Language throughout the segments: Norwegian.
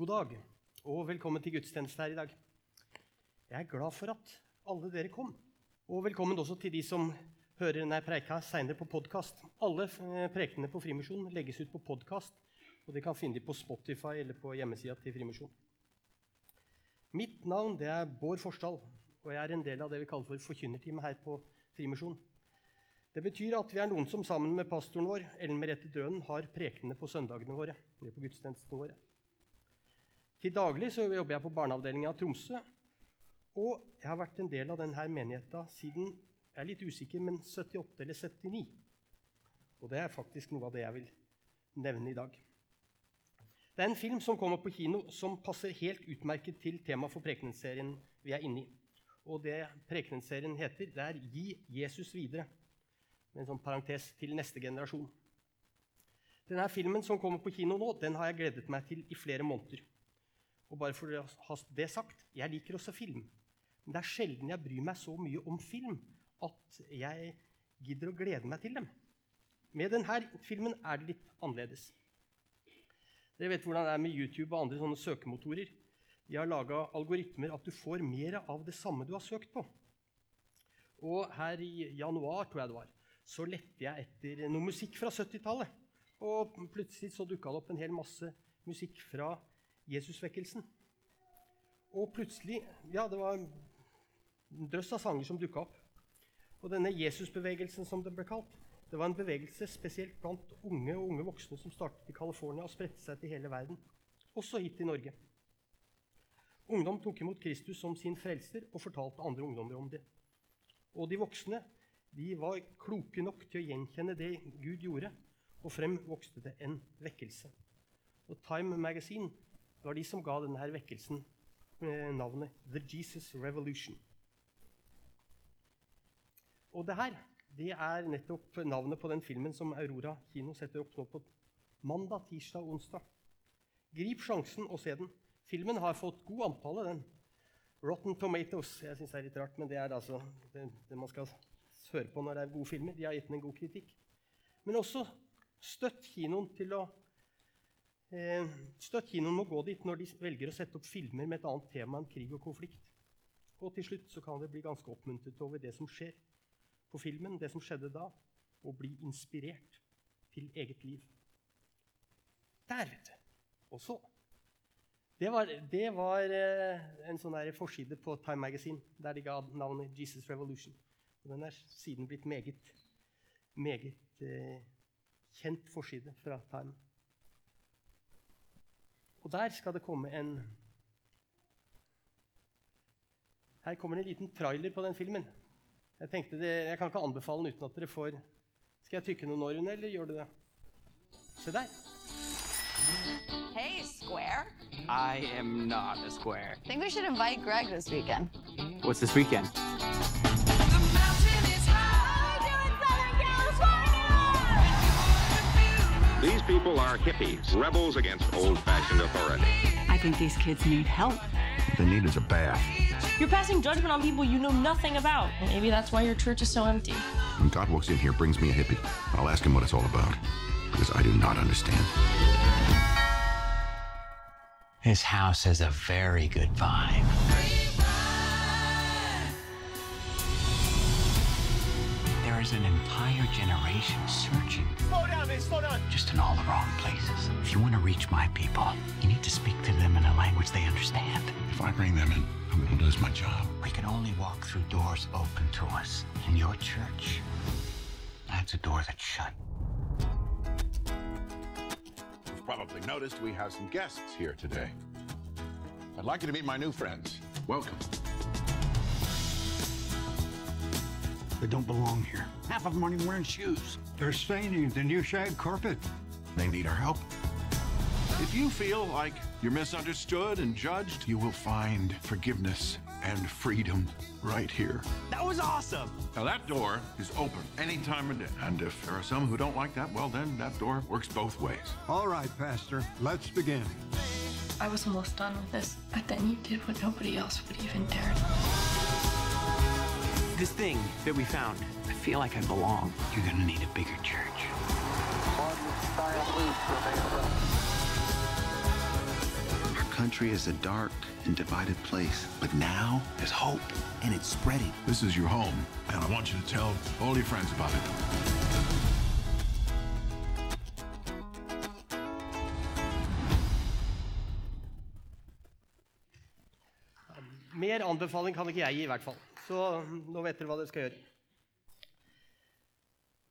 God dag, og velkommen til gudstjeneste her i dag. Jeg er glad for at alle dere kom. Og velkommen også til de som hører denne preika seinere på podkast. Alle prekene prekenene på Frimisjon legges ut på podkast, og dere kan finne dem på Spotify eller på hjemmesida til Frimisjon. Mitt navn det er Bård Forsdal, og jeg er en del av det vi kaller for forkynnerteamet her på Frimisjon. Det betyr at vi er noen som sammen med pastoren vår, Ellen Merete Dønen, har prekenene på søndagene våre. på gudstjenestene våre. Til daglig så jobber jeg på barneavdelinga av Tromsø. Og jeg har vært en del av denne menigheta siden jeg er litt usikker, men 78 eller 79. Og det er faktisk noe av det jeg vil nevne i dag. Det er en film som kommer på kino som passer helt utmerket til temaet for prekenserien vi er inne i. Og det prekenserien heter, det er 'Gi Jesus videre', med en sånn parentes til neste generasjon. Denne filmen som kommer på kino nå, den har jeg gledet meg til i flere måneder. Og bare for å ha det sagt, jeg liker også film. Men det er sjelden jeg bryr meg så mye om film at jeg gidder å glede meg til dem. Med denne filmen er det litt annerledes. Dere vet hvordan det er med YouTube og andre sånne søkemotorer. De har laga algoritmer at du får mer av det samme du har søkt på. Og her i januar tror jeg det var, så lette jeg etter noe musikk fra 70-tallet. Og plutselig så dukka det opp en hel masse musikk fra Jesusvekkelsen. Og plutselig Ja, det var en drøss av sanger som dukka opp. Og denne Jesusbevegelsen, som det ble kalt, det var en bevegelse spesielt blant unge og unge voksne som startet i California og spredte seg til hele verden, også hit til Norge. Ungdom tok imot Kristus som sin frelser og fortalte andre ungdommer om det. Og de voksne de var kloke nok til å gjenkjenne det Gud gjorde, og frem vokste det en vekkelse. Og Time Magazine var de som ga denne vekkelsen navnet The Jesus Revolution. Og det her det er nettopp navnet på den filmen som Aurora kino setter opp nå på mandag, tirsdag og onsdag. Grip sjansen og se den. Filmen har fått god antallet. den. Rotten Tomatoes. Jeg syns det er litt rart, men det er altså det, det, man skal høre på når det er gode filmer. De har gitt den en god kritikk. Men også støtt kinoen til å eh, Støtt kinoen med å gå dit når de velger å sette opp filmer med et annet tema enn krig og konflikt. Og til slutt så kan det bli ganske oppmuntret over det som skjer på filmen, det som skjedde da, og bli inspirert til eget liv. Der, vet du. Og så Det var, det var eh, en sånn der forside på Time Magazine der de ga navnet Jesus Revolution. Og den er siden blitt meget, meget eh, kjent forside fra Time. Og der skal det komme en Her kommer det en liten trailer på den filmen. Jeg tenkte det, jeg kan ikke anbefale den uten at dere får Skal jeg tykke noen år under, eller gjør du det? Se der. Hey, Square. I am not a square. I Think we should invite Greg this weekend. What's this weekend? People are hippies, rebels against old-fashioned authority. I think these kids need help. What they need is a bath. You're passing judgment on people you know nothing about. Maybe that's why your church is so empty. When God walks in here, brings me a hippie, I'll ask him what it's all about. Because I do not understand. This house has a very good vibe. There is an entire generation searching. Slow down, man, slow down. Just in all the wrong places. If you want to reach my people, you need to speak to them in a language they understand. If I bring them in, I'm going to lose my job. We can only walk through doors open to us. In your church, that's a door that's shut. You've probably noticed we have some guests here today. I'd like you to meet my new friends. Welcome. They don't belong here. Half of them aren't even wearing shoes. They're staining the new shag carpet. They need our help. If you feel like you're misunderstood and judged, you will find forgiveness and freedom right here. That was awesome. Now, that door is open any time of day. And if there are some who don't like that, well, then that door works both ways. All right, Pastor, let's begin. I was almost done with this, but then you did what nobody else would even dare. This thing that we found, I feel like I belong. You're going to need a bigger church. Our country is a dark and divided place, but now there's hope, and it's spreading. This is your home, and I want you to tell all your friends about it. Mer anbefaling kan ikke jeg gi, i hvert fall. Så nå vet dere hva dere skal gjøre.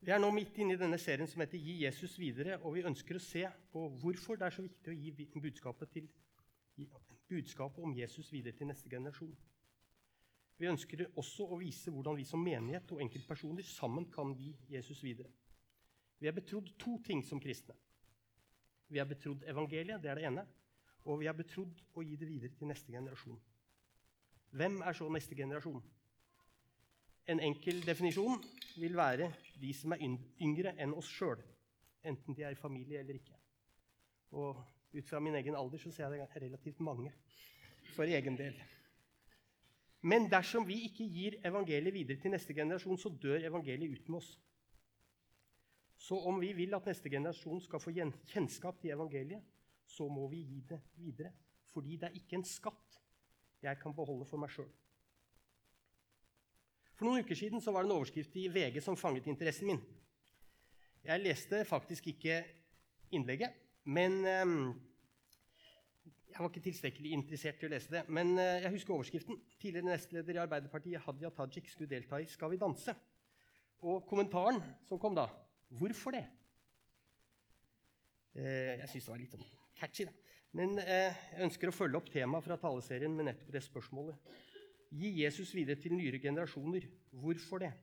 Vi er nå midt inne i denne serien som heter 'Gi Jesus videre', og vi ønsker å se på hvorfor det er så viktig å gi budskapet, til, budskapet om Jesus videre til neste generasjon. Vi ønsker også å vise hvordan vi som menighet og enkeltpersoner sammen kan gi Jesus videre. Vi er betrodd to ting som kristne. Vi er betrodd evangeliet, det er det ene, og vi er betrodd å gi det videre til neste generasjon. Hvem er så neste generasjon? En enkel definisjon vil være de som er yngre enn oss sjøl, enten de er i familie eller ikke. Og ut fra min egen alder så ser jeg det relativt mange for egen del. Men dersom vi ikke gir evangeliet videre til neste generasjon, så dør evangeliet ut med oss. Så om vi vil at neste generasjon skal få kjennskap til evangeliet, så må vi gi det videre. Fordi det er ikke en skatt jeg kan beholde for meg sjøl. For noen uker siden var det en overskrift i VG som fanget interessen min. Jeg leste faktisk ikke innlegget, men eh, jeg var ikke tilstrekkelig interessert til å lese det. Men eh, jeg husker overskriften. Tidligere nestleder i Arbeiderpartiet Hadia Tajik skulle delta i Skal vi danse. Og kommentaren som kom da Hvorfor det? Eh, jeg syns det var litt sånn catchy, da. Men eh, jeg ønsker å følge opp temaet fra taleserien med nettopp det spørsmålet. Gi Jesus videre til nyere generasjoner. Hvorfor det?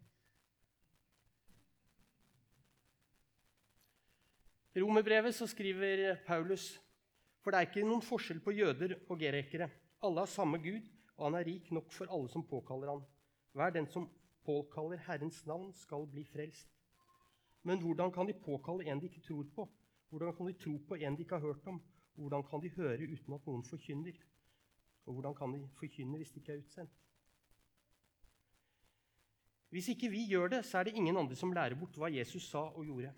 I romerbrevet så skriver Paulus for det er ikke noen forskjell på jøder og gerekere. Alle har samme Gud, og han er rik nok for alle som påkaller han. Hver den som påkaller Herrens navn, skal bli frelst. Men hvordan kan de påkalle en de ikke tror på? Hvordan kan de tro på en de ikke har hørt om? Hvordan kan de høre uten at noen forkynner? Og hvordan kan de forkynne hvis de ikke er utsendt? Hvis ikke vi gjør det, så er det ingen andre som lærer bort hva Jesus sa og gjorde.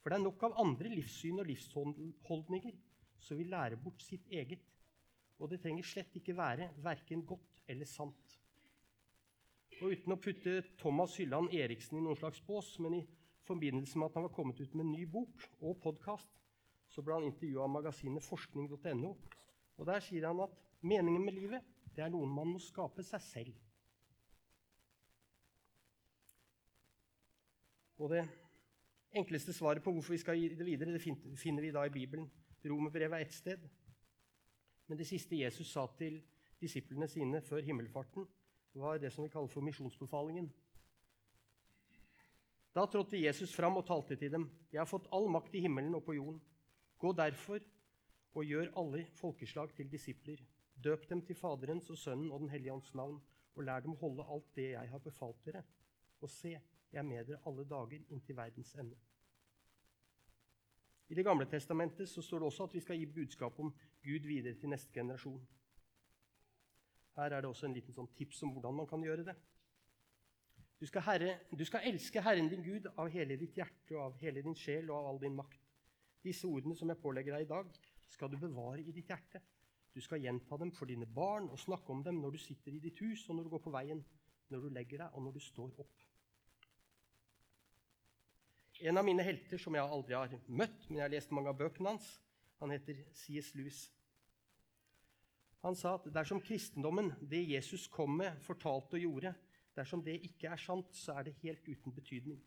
For det er nok av andre livssyn og livsholdninger som vil lære bort sitt eget. Og det trenger slett ikke være verken godt eller sant. Og uten å putte Thomas Hylland Eriksen i noen slags bås, men i forbindelse med at han var kommet ut med en ny bok og podkast, så ble han intervjua av magasinet forskning.no. Og Der sier han at meningen med livet det er noe man må skape seg selv. Og det enkleste svaret på hvorfor vi skal gi det videre, det finner vi da i Bibelen. Romerbrevet er ett sted. Men det siste Jesus sa til disiplene sine før himmelfarten, var det som vi kaller for misjonsbefalingen. Da trådte Jesus fram og talte til dem. Jeg har fått all makt i himmelen og på jorden. Gå derfor og gjør alle folkeslag til disipler. Døp dem til Faderens og Sønnen og Den hellige ånds navn, og lær dem å holde alt det jeg har befalt dere. Og se, jeg er med dere alle dager inntil verdens ende. I Det gamle testamentet så står det også at vi skal gi budskap om Gud videre til neste generasjon. Her er det også en liten sånn tips om hvordan man kan gjøre det. Du skal, herre, du skal elske Herren din Gud av hele ditt hjerte og av hele din sjel og av all din makt. Disse ordene som jeg pålegger deg i dag, skal du bevare i ditt hjerte. Du skal gjenta dem for dine barn og snakke om dem når du sitter i ditt hus og når du går på veien, når du legger deg og når du står opp. En av mine helter som jeg aldri har møtt, men jeg har lest mange av bøkene hans, han heter C.S. Lewis. Han sa at dersom kristendommen, det Jesus kom med, fortalte og gjorde, dersom det ikke er sant, så er det helt uten betydning.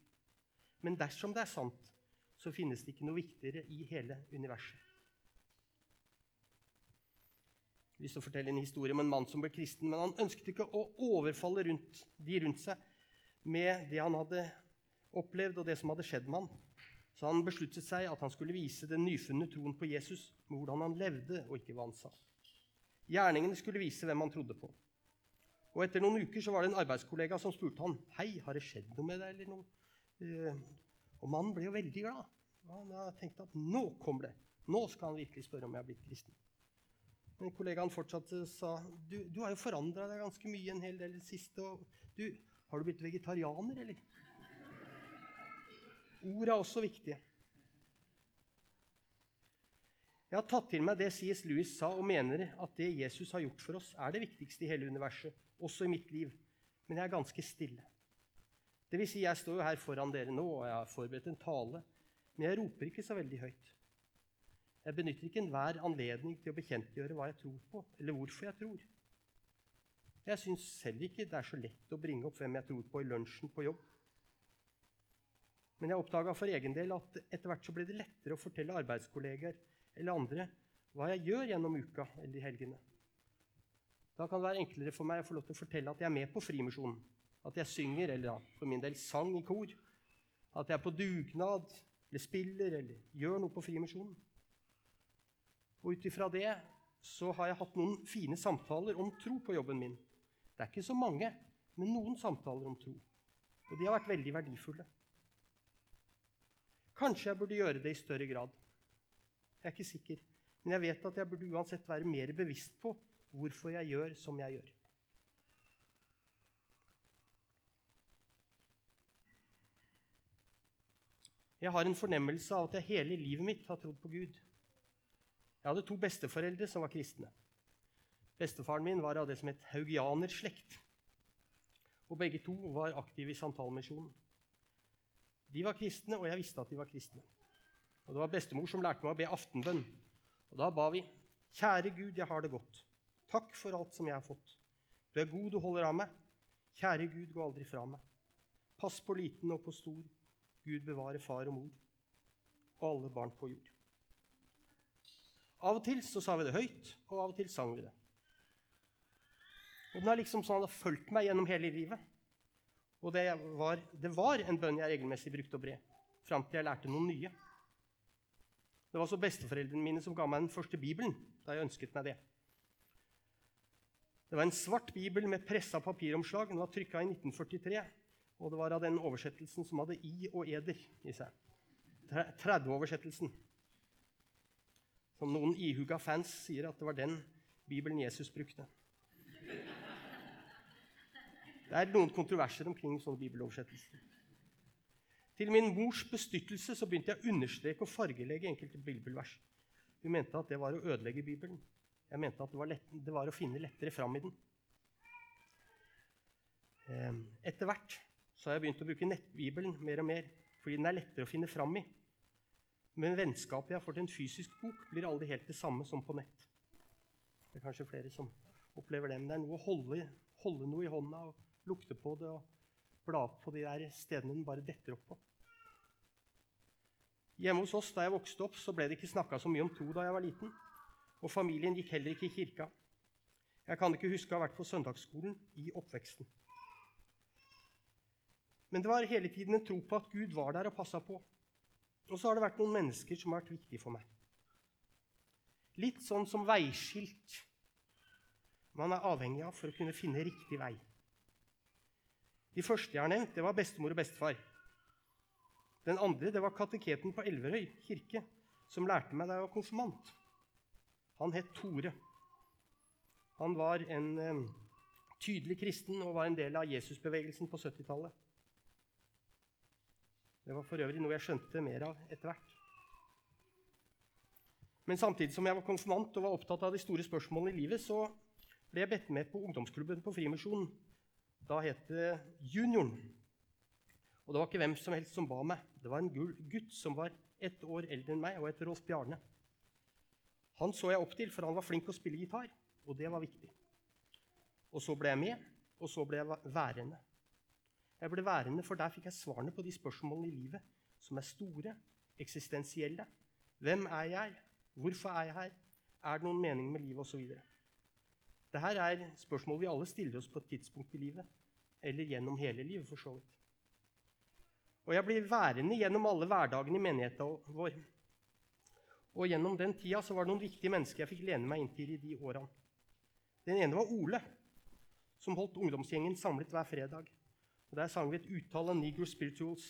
Men dersom det er sant, så finnes det ikke noe viktigere i hele universet. Jeg har lyst til å fortelle en historie om en mann som ble kristen, men han ønsket ikke å overfalle rundt, de rundt seg med det han hadde opplevd, og det som hadde skjedd med han. Så han besluttet seg at han skulle vise den nyfunne troen på Jesus med hvordan han levde, og ikke hva han sa. Gjerningene skulle vise hvem han trodde på. Og Etter noen uker så var det en arbeidskollega som spurte han, hei, har det skjedd noe med deg. eller noe? Eh, og mannen ble jo veldig glad. Han tenkte at nå kommer det. Nå skal han virkelig spørre om jeg har blitt kristen. Men kollegaen fortsatte sa du, du har jo forandra deg ganske mye en hel del i det siste. Og du, har du blitt vegetarianer, eller? Ord er også viktige. Jeg har tatt til meg det C.S. Lewis sa, og mener at det Jesus har gjort for oss, er det viktigste i hele universet, også i mitt liv. Men jeg er ganske stille. Det vil si, jeg står jo her foran dere nå, og jeg har forberedt en tale, men jeg roper ikke så veldig høyt. Jeg benytter ikke enhver anledning til å bekjentgjøre hva jeg tror på, eller hvorfor jeg tror. Jeg syns selv ikke det er så lett å bringe opp hvem jeg tror på i lunsjen på jobb. Men jeg oppdaga for egen del at etter hvert så ble det lettere å fortelle arbeidskolleger eller andre hva jeg gjør gjennom uka eller i helgene. Da kan det være enklere for meg å få lov til å fortelle at jeg er med på Frimisjonen. At jeg synger, eller da, for min del sang i kor. At jeg er på dugnad, eller spiller, eller gjør noe på Frimisjonen. Og ut ifra det så har jeg hatt noen fine samtaler om tro på jobben min. Det er ikke så mange, men noen samtaler om tro. Og de har vært veldig verdifulle. Kanskje jeg burde gjøre det i større grad. Jeg er ikke sikker, men jeg vet at jeg burde uansett være mer bevisst på hvorfor jeg gjør som jeg gjør. Jeg har en fornemmelse av at jeg hele livet mitt har trodd på Gud. Jeg hadde to besteforeldre som var kristne. Bestefaren min var av det som het haugianerslekt. Og begge to var aktive i Santalmisjonen. De var kristne, og jeg visste at de var kristne. Og Det var bestemor som lærte meg å be aftenbønn. Og Da ba vi Kjære Gud, jeg har det godt. Takk for alt som jeg har fått. Du er god, du holder av meg. Kjære Gud, gå aldri fra meg. Pass på liten og på stor. Gud bevare far og mor og alle barn på jord. Av og til så sa vi det høyt, og av og til sang vi det. Og Den har liksom sånn har fulgt meg gjennom hele livet. Og det var, det var en bønn jeg regelmessig brukte å bre, fram til jeg lærte noen nye. Det var så besteforeldrene mine som ga meg den første Bibelen da jeg ønsket meg det. Det var en svart bibel med pressa papiromslag. Den var trykka i 1943. Og det var av den oversettelsen som hadde i og eder i seg. 30-oversettelsen. Som noen ihuga fans sier at det var den Bibelen Jesus brukte. Det er noen kontroverser omkring sånne bibeloversettelser. Til min mors bestyrtelse så begynte jeg å understreke og fargelegge enkelte bibelvers. Hun mente at det var å ødelegge Bibelen. Jeg mente at det var, lett, det var å finne lettere fram i den. Ehm, etter hvert så har jeg begynt å bruke nettbibelen mer og mer, fordi den er lettere å finne fram i. Men vennskapet jeg får til en fysisk bok, blir aldri helt det samme som på nett. Det er kanskje flere som opplever det, men det er noe å holde, holde noe i hånda og lukte på det og bla på de der stedene den bare detter opp på. Hjemme hos oss da jeg vokste opp, så ble det ikke snakka så mye om tro da jeg var liten. Og familien gikk heller ikke i kirka. Jeg kan ikke huske å ha vært på søndagsskolen i oppveksten. Men det var hele tiden en tro på at Gud var der og passa på. Og så har det vært noen mennesker som har vært viktige for meg. Litt sånn som veiskilt man er avhengig av for å kunne finne riktig vei. De første jeg har nevnt, det var bestemor og bestefar. Den andre det var kateketen på Elverøy kirke, som lærte meg da jeg var konfirmant. Han het Tore. Han var en eh, tydelig kristen og var en del av Jesusbevegelsen på 70-tallet. Det var for øvrig noe jeg skjønte mer av etter hvert. Men samtidig som jeg var konfirmant og var opptatt av de store spørsmålene i livet, så ble jeg bedt med på ungdomsklubben på Frimisjonen. Da het det Junioren. Og det var ikke hvem som helst som ba meg. Det var en gutt som var ett år eldre enn meg, og het Rolf Bjarne. Han så jeg opp til, for han var flink å spille gitar, og det var viktig. Og så ble jeg med, og så ble jeg værende. Jeg ble værende, for der fikk jeg svarene på de spørsmålene i livet som er store, eksistensielle. Hvem er jeg? Hvorfor er jeg her? Er det noen mening med livet? Osv. Dette er spørsmål vi alle stiller oss på et tidspunkt i livet. Eller gjennom hele livet, for så vidt. Og jeg blir værende gjennom alle hverdagene i menigheten vår. Og gjennom den tida så var det noen viktige mennesker jeg fikk lene meg inntil i de årene. Den ene var Ole, som holdt ungdomsgjengen samlet hver fredag. Der sang vi et utall av Negro Spirituals,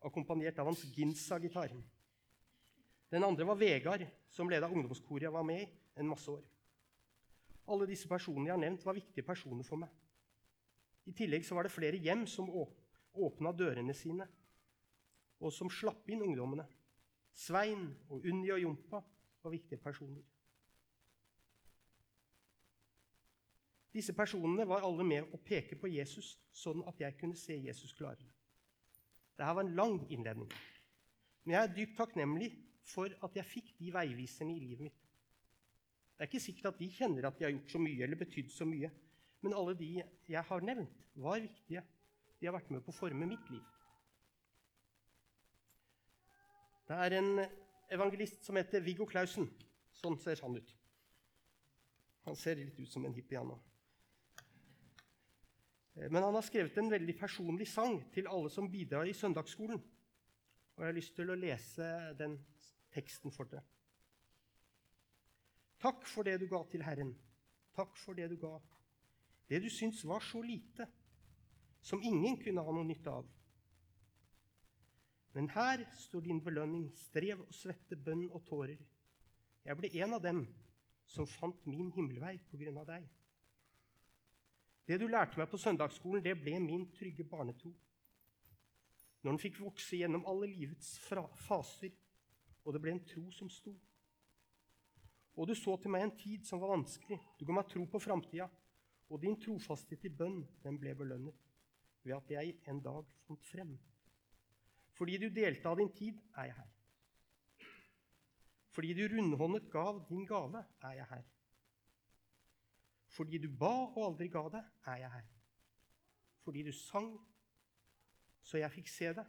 akkompagnert av hans Ginsa-gitar. Den andre var Vegard, som leda ungdomskoret jeg var med i en masse år. Alle disse personene jeg har nevnt, var viktige personer for meg. I tillegg var det flere hjem som åpna dørene sine, og som slapp inn ungdommene. Svein og Unni og Jompa var viktige personer. Disse personene var alle med å peke på Jesus, sånn at jeg kunne se Jesus klarere. Dette var en lang innledning. Men jeg er dypt takknemlig for at jeg fikk de veiviserne i livet mitt. Det er ikke sikkert at de kjenner at de har gjort så mye eller betydd så mye, men alle de jeg har nevnt, var viktige. De har vært med på å forme mitt liv. Det er en evangelist som heter Viggo Clausen. Sånn ser han ut. Han ser litt ut som en hippie, han òg. Men han har skrevet en veldig personlig sang til alle som bidrar i søndagsskolen. Og jeg har lyst til å lese den teksten for dere. Takk for det du ga til Herren. Takk for det du ga. Det du syns var så lite, som ingen kunne ha noe nytte av. Men her står din belønning, strev og svette, bønn og tårer. Jeg ble en av dem som fant min himmelvei på grunn av deg. Det du lærte meg på søndagsskolen, det ble min trygge barnetro. Når den fikk vokse gjennom alle livets faser, og det ble en tro som sto. Og du så til meg en tid som var vanskelig. Du ga meg tro på framtida. Og din trofasthet i bønn, den ble belønnet ved at jeg en dag fant frem. Fordi du delte av din tid, er jeg her. Fordi du rundhåndet gav din gave, er jeg her. Fordi du ba og aldri ga det, er jeg her. Fordi du sang så jeg fikk se det,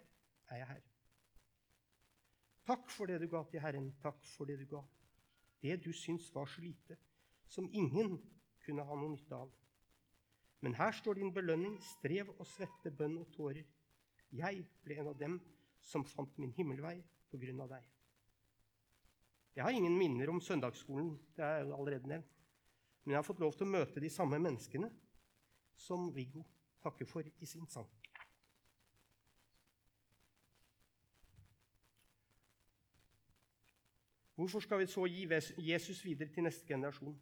er jeg her. Takk for det du ga til Herren, takk for det du ga. Det du syns var så lite, som ingen kunne ha noe nytte av. Men her står din belønning, strev og svette, bønn og tårer. Jeg ble en av dem som fant min himmelvei på grunn av deg. Jeg har ingen minner om søndagsskolen, det er allerede nevnt. Men jeg har fått lov til å møte de samme menneskene som Viggo takker for i sin sang. Hvorfor skal vi så gi Jesus videre til neste generasjon?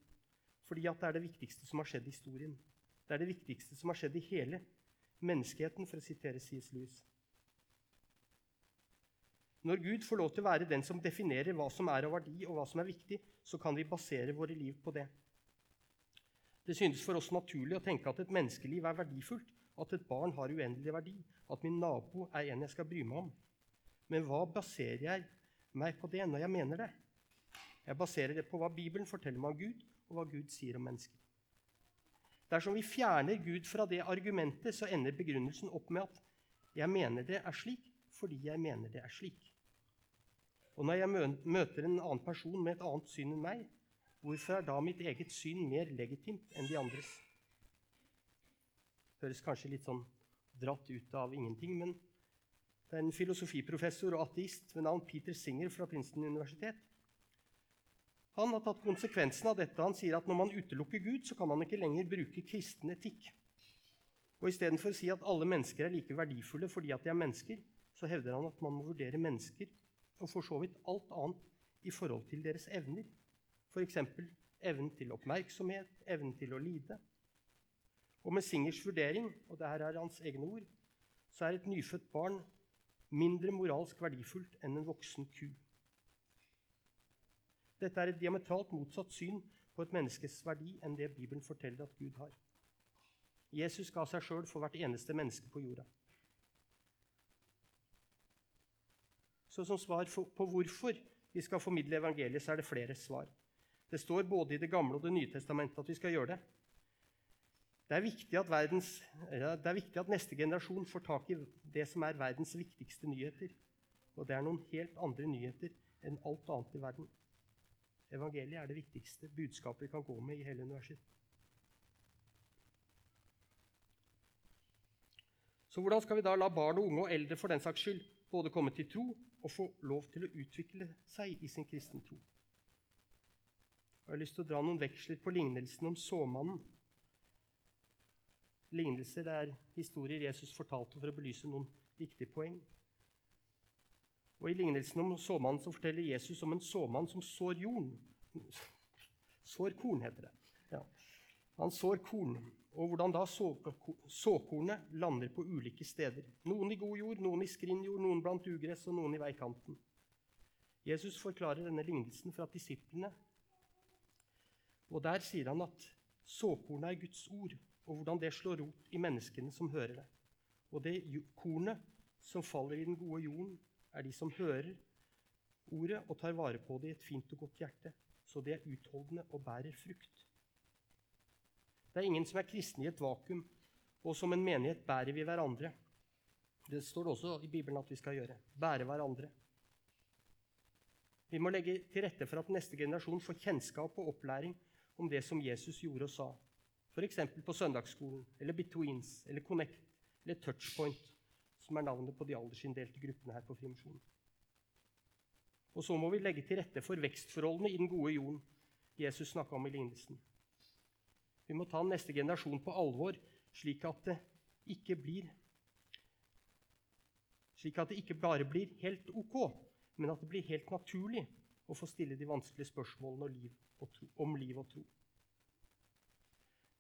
Fordi at det er det viktigste som har skjedd i historien. Det er det viktigste som har skjedd i hele menneskeheten, for å sitere C.S. Lewis. Når Gud får lov til å være den som definerer hva som er av verdi, og hva som er viktig, så kan vi basere våre liv på det. Det synes for oss naturlig å tenke at et menneskeliv er verdifullt, at et barn har uendelig verdi, at min nabo er en jeg skal bry meg om. Men hva baserer jeg meg på det når jeg mener det? Jeg baserer det på hva Bibelen forteller meg om Gud, og hva Gud sier om mennesker. Dersom vi fjerner Gud fra det argumentet, så ender begrunnelsen opp med at 'jeg mener det er slik fordi jeg mener det er slik'. Og når jeg møter en annen person med et annet syn enn meg, hvorfor er da mitt eget syn mer legitimt enn de andres? Høres kanskje litt sånn dratt ut av ingenting, men det er en filosofiprofessor og ateist ved navn Peter Singer fra Princeton universitet han har tatt konsekvensen av dette. Han sier at når man utelukker Gud, så kan man ikke lenger bruke kristen etikk. Og Istedenfor å si at alle mennesker er like verdifulle fordi at de er mennesker, så hevder han at man må vurdere mennesker og for så vidt alt annet i forhold til deres evner. F.eks. evnen til oppmerksomhet, evnen til å lide. Og med Singers vurdering, og dette er hans egne ord, så er et nyfødt barn mindre moralsk verdifullt enn en voksen ku. Dette er et diametralt motsatt syn på et menneskes verdi enn det Bibelen forteller at Gud har. Jesus ga seg sjøl for hvert eneste menneske på jorda. Så som svar på hvorfor vi skal formidle evangeliet, så er det flere svar. Det står både i Det gamle og Det nye testamentet at vi skal gjøre det. Det er, viktig at verdens, det er viktig at neste generasjon får tak i det som er verdens viktigste nyheter. Og det er noen helt andre nyheter enn alt annet i verden. Evangeliet er det viktigste budskapet vi kan gå med i hele universet. Så hvordan skal vi da la barn og unge og eldre for den saks skyld både komme til tro og få lov til å utvikle seg i sin kristne tro? Jeg har lyst til å dra noen veksler på lignelsen om såmannen. Lignelser er historier Jesus fortalte for å belyse noen viktige poeng. Og I lignelsen om såmannen så forteller Jesus om en såmann som sår jorden. Sår korn, heter det. Ja. Han sår korn, og hvordan da såkornet lander på ulike steder. Noen i god jord, noen i skrinjord, noen blant ugress og noen i veikanten. Jesus forklarer denne lignelsen for at disiplene. Og Der sier han at såkornet er Guds ord, og hvordan det slår rot i menneskene som hører det. Og det kornet som faller i den gode jorden, er de som hører ordet og tar vare på det i et fint og godt hjerte, så de er utholdende og bærer frukt. Det er ingen som er kristne i et vakuum, og som en menighet bærer vi hverandre. Det står det også i Bibelen at vi skal gjøre. Bære hverandre. Vi må legge til rette for at neste generasjon får kjennskap og opplæring om det som Jesus gjorde og sa. F.eks. på søndagsskolen, eller Betweens, eller Connect, eller Touchpoint, som er navnet på de aldersinndelte gruppene her på Frimisjonen. Og så må vi legge til rette for vekstforholdene i den gode jorden Jesus snakka om i lignelsen. Vi må ta neste generasjon på alvor, slik at det ikke blir slik at det ikke bare blir helt ok, men at det blir helt naturlig å få stille de vanskelige spørsmålene og. Om liv og tro.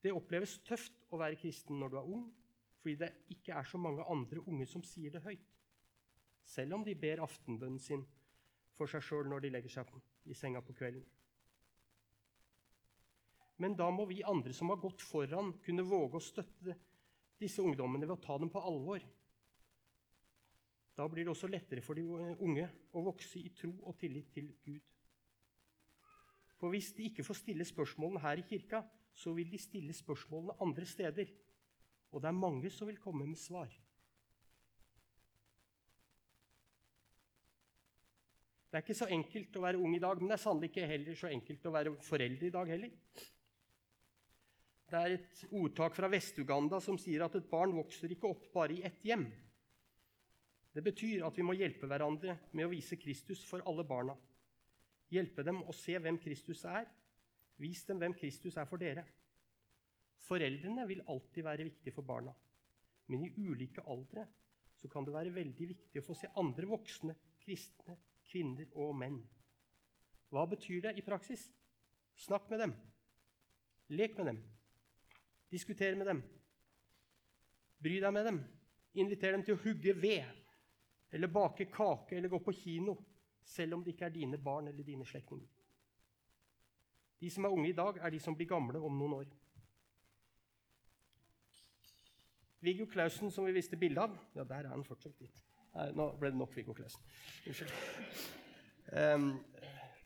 Det oppleves tøft å være kristen når du er ung, fordi det ikke er så mange andre unge som sier det høyt, selv om de ber aftenbønnen sin for seg sjøl når de legger seg i senga på kvelden. Men da må vi andre som har gått foran, kunne våge å støtte disse ungdommene ved å ta dem på alvor. Da blir det også lettere for de unge å vokse i tro og tillit til Gud. For hvis de ikke får stille spørsmålene her i kirka, så vil de stille spørsmålene andre steder. Og det er mange som vil komme med svar. Det er ikke så enkelt å være ung i dag, men det er sannelig ikke heller så enkelt å være forelder i dag heller. Det er et ordtak fra Vest-Uganda som sier at et barn vokser ikke opp bare i ett hjem. Det betyr at vi må hjelpe hverandre med å vise Kristus for alle barna. Hjelpe dem å se hvem Kristus er. Vis dem hvem Kristus er for dere. Foreldrene vil alltid være viktige for barna, men i ulike aldre så kan det være veldig viktig å få se andre voksne kristne, kvinner og menn. Hva betyr det i praksis? Snakk med dem. Lek med dem. Diskuter med dem. Bry deg med dem. Inviter dem til å hugge ved eller bake kake eller gå på kino, selv om det ikke er dine barn eller dine slektninger. De som er unge i dag, er de som blir gamle om noen år. Viggo Clausen, som vi viste bilde av Ja, der er han fortsatt dit. Nei, nå ble det nok Viggo Clausen. Unnskyld. Um,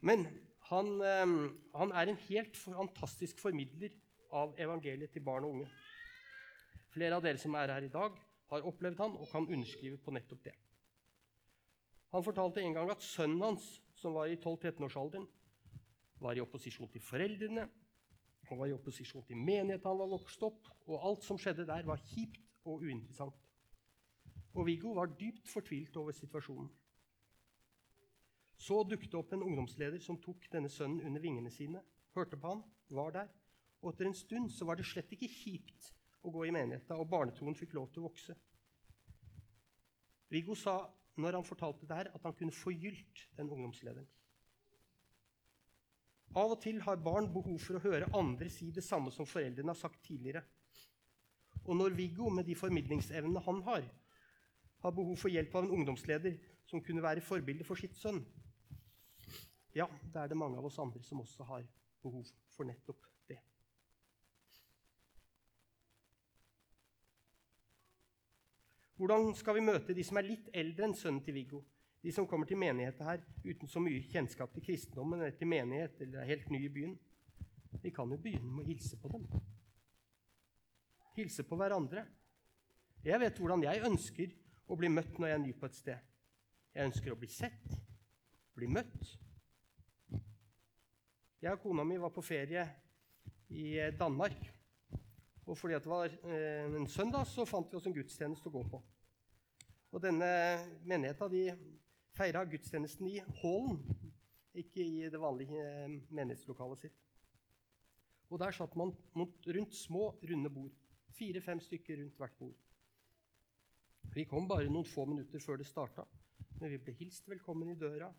men han, um, han er en helt fantastisk formidler av evangeliet til barn og unge. Flere av dere som er her i dag, har opplevd han og kan underskrive på nettopp det. Han fortalte en gang at sønnen hans, som var i 12-13-årsalderen, var i opposisjon til foreldrene, han var i opposisjon til menigheten han var vokst opp, og alt som skjedde der, var kjipt og uinteressant. Og Viggo var dypt fortvilt over situasjonen. Så dukket det opp en ungdomsleder som tok denne sønnen under vingene sine, hørte på han, var der, og etter en stund så var det slett ikke kjipt å gå i menigheten, og barnetroen fikk lov til å vokse. Viggo sa når han fortalte det her, at han kunne forgylt den ungdomslederen. Av og til har barn behov for å høre andre si det samme som foreldrene har sagt tidligere. Og når Viggo, med de formidlingsevnene han har, har behov for hjelp av en ungdomsleder som kunne være forbilde for sitt sønn, ja, da er det mange av oss andre som også har behov for nettopp det. Hvordan skal vi møte de som er litt eldre enn sønnen til Viggo? De som kommer til menigheten her uten så mye kjennskap til kristendommen eller til menighet eller er helt ny i byen. Vi kan jo begynne med å hilse på dem. Hilse på hverandre. Jeg vet hvordan jeg ønsker å bli møtt når jeg er ny på et sted. Jeg ønsker å bli sett, bli møtt. Jeg og kona mi var på ferie i Danmark. Og fordi det var eh, en søndag, så fant vi oss en gudstjeneste å gå på. Og denne menigheten de feira gudstjenesten i hallen, ikke i det vanlige eh, menighetslokalet sitt. Og der satt man rundt små, runde bord. Fire-fem stykker rundt hvert bord. Vi kom bare noen få minutter før det starta, men vi ble hilst velkommen i døra.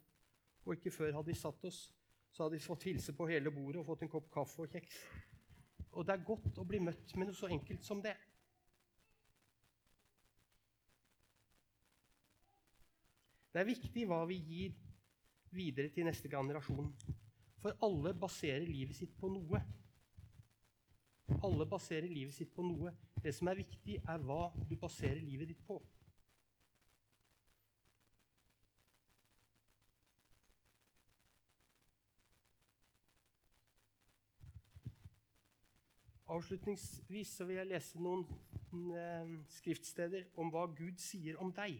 Og ikke før hadde vi satt oss, så hadde vi fått hilse på hele bordet og fått en kopp kaffe og kjeks. Og det er godt å bli møtt med noe så enkelt som det. Det er viktig hva vi gir videre til neste generasjon. For alle baserer livet sitt på noe. Alle baserer livet sitt på noe. Det som er viktig, er hva du baserer livet ditt på. Avslutningsvis vil jeg lese noen eh, skriftsteder om hva Gud sier om deg.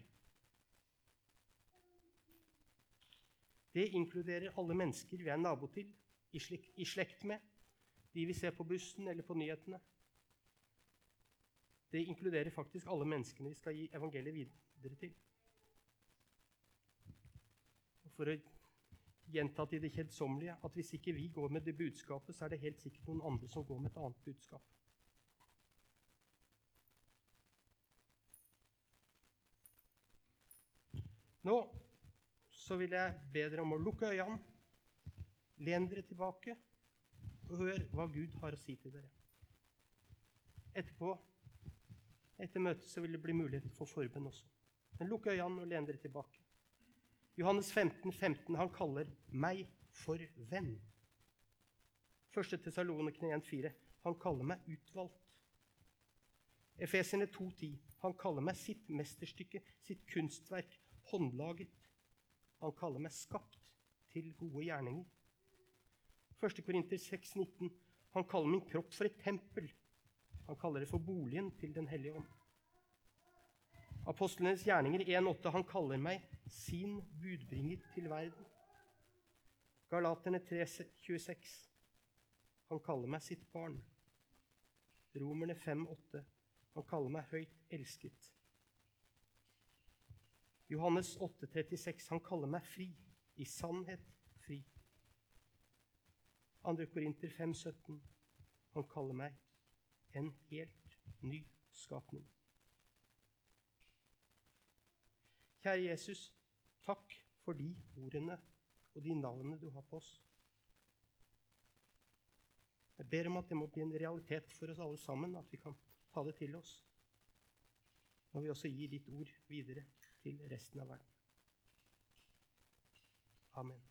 Det inkluderer alle mennesker vi er nabo til, i, slek i slekt med, de vi ser på bussen eller på nyhetene. Det inkluderer faktisk alle menneskene vi skal gi evangeliet videre til. For å gjenta i det kjedsommelige at hvis ikke vi går med det budskapet, så er det helt sikkert noen andre som går med et annet budskap. Nå så vil jeg be dere om å lukke øynene, len dere tilbake og hør hva Gud har å si til dere. Etterpå, etter møtet, så vil det bli mulighet for forbønn også. Men lukk øynene og len dere tilbake. Johannes 15, 15, han kaller meg for venn. 1. Tessalonikene 1,4. Han kaller meg utvalgt. Efeserne 2,10. Han kaller meg sitt mesterstykke, sitt kunstverk, håndlaget. Han kaller meg skapt til gode gjerninger. 1. Korinter 6,19. Han kaller min kropp for et tempel. Han kaller det for boligen til Den hellige ånd. Apostlenes gjerninger 1,8. Han kaller meg sin budbringer til verden. Galaterne 3,26. Han kaller meg sitt barn. Romerne 5,8. Han kaller meg høyt elsket. Johannes 8,36. Han kaller meg fri. I sannhet fri. 2. Korinter 5,17. Han kaller meg en helt ny skapning. Kjære Jesus, takk for de ordene og de navnene du har på oss. Jeg ber om at det må bli en realitet for oss alle sammen, at vi kan ta det til oss. Når vi også gir ditt ord videre til resten av verden. Amen.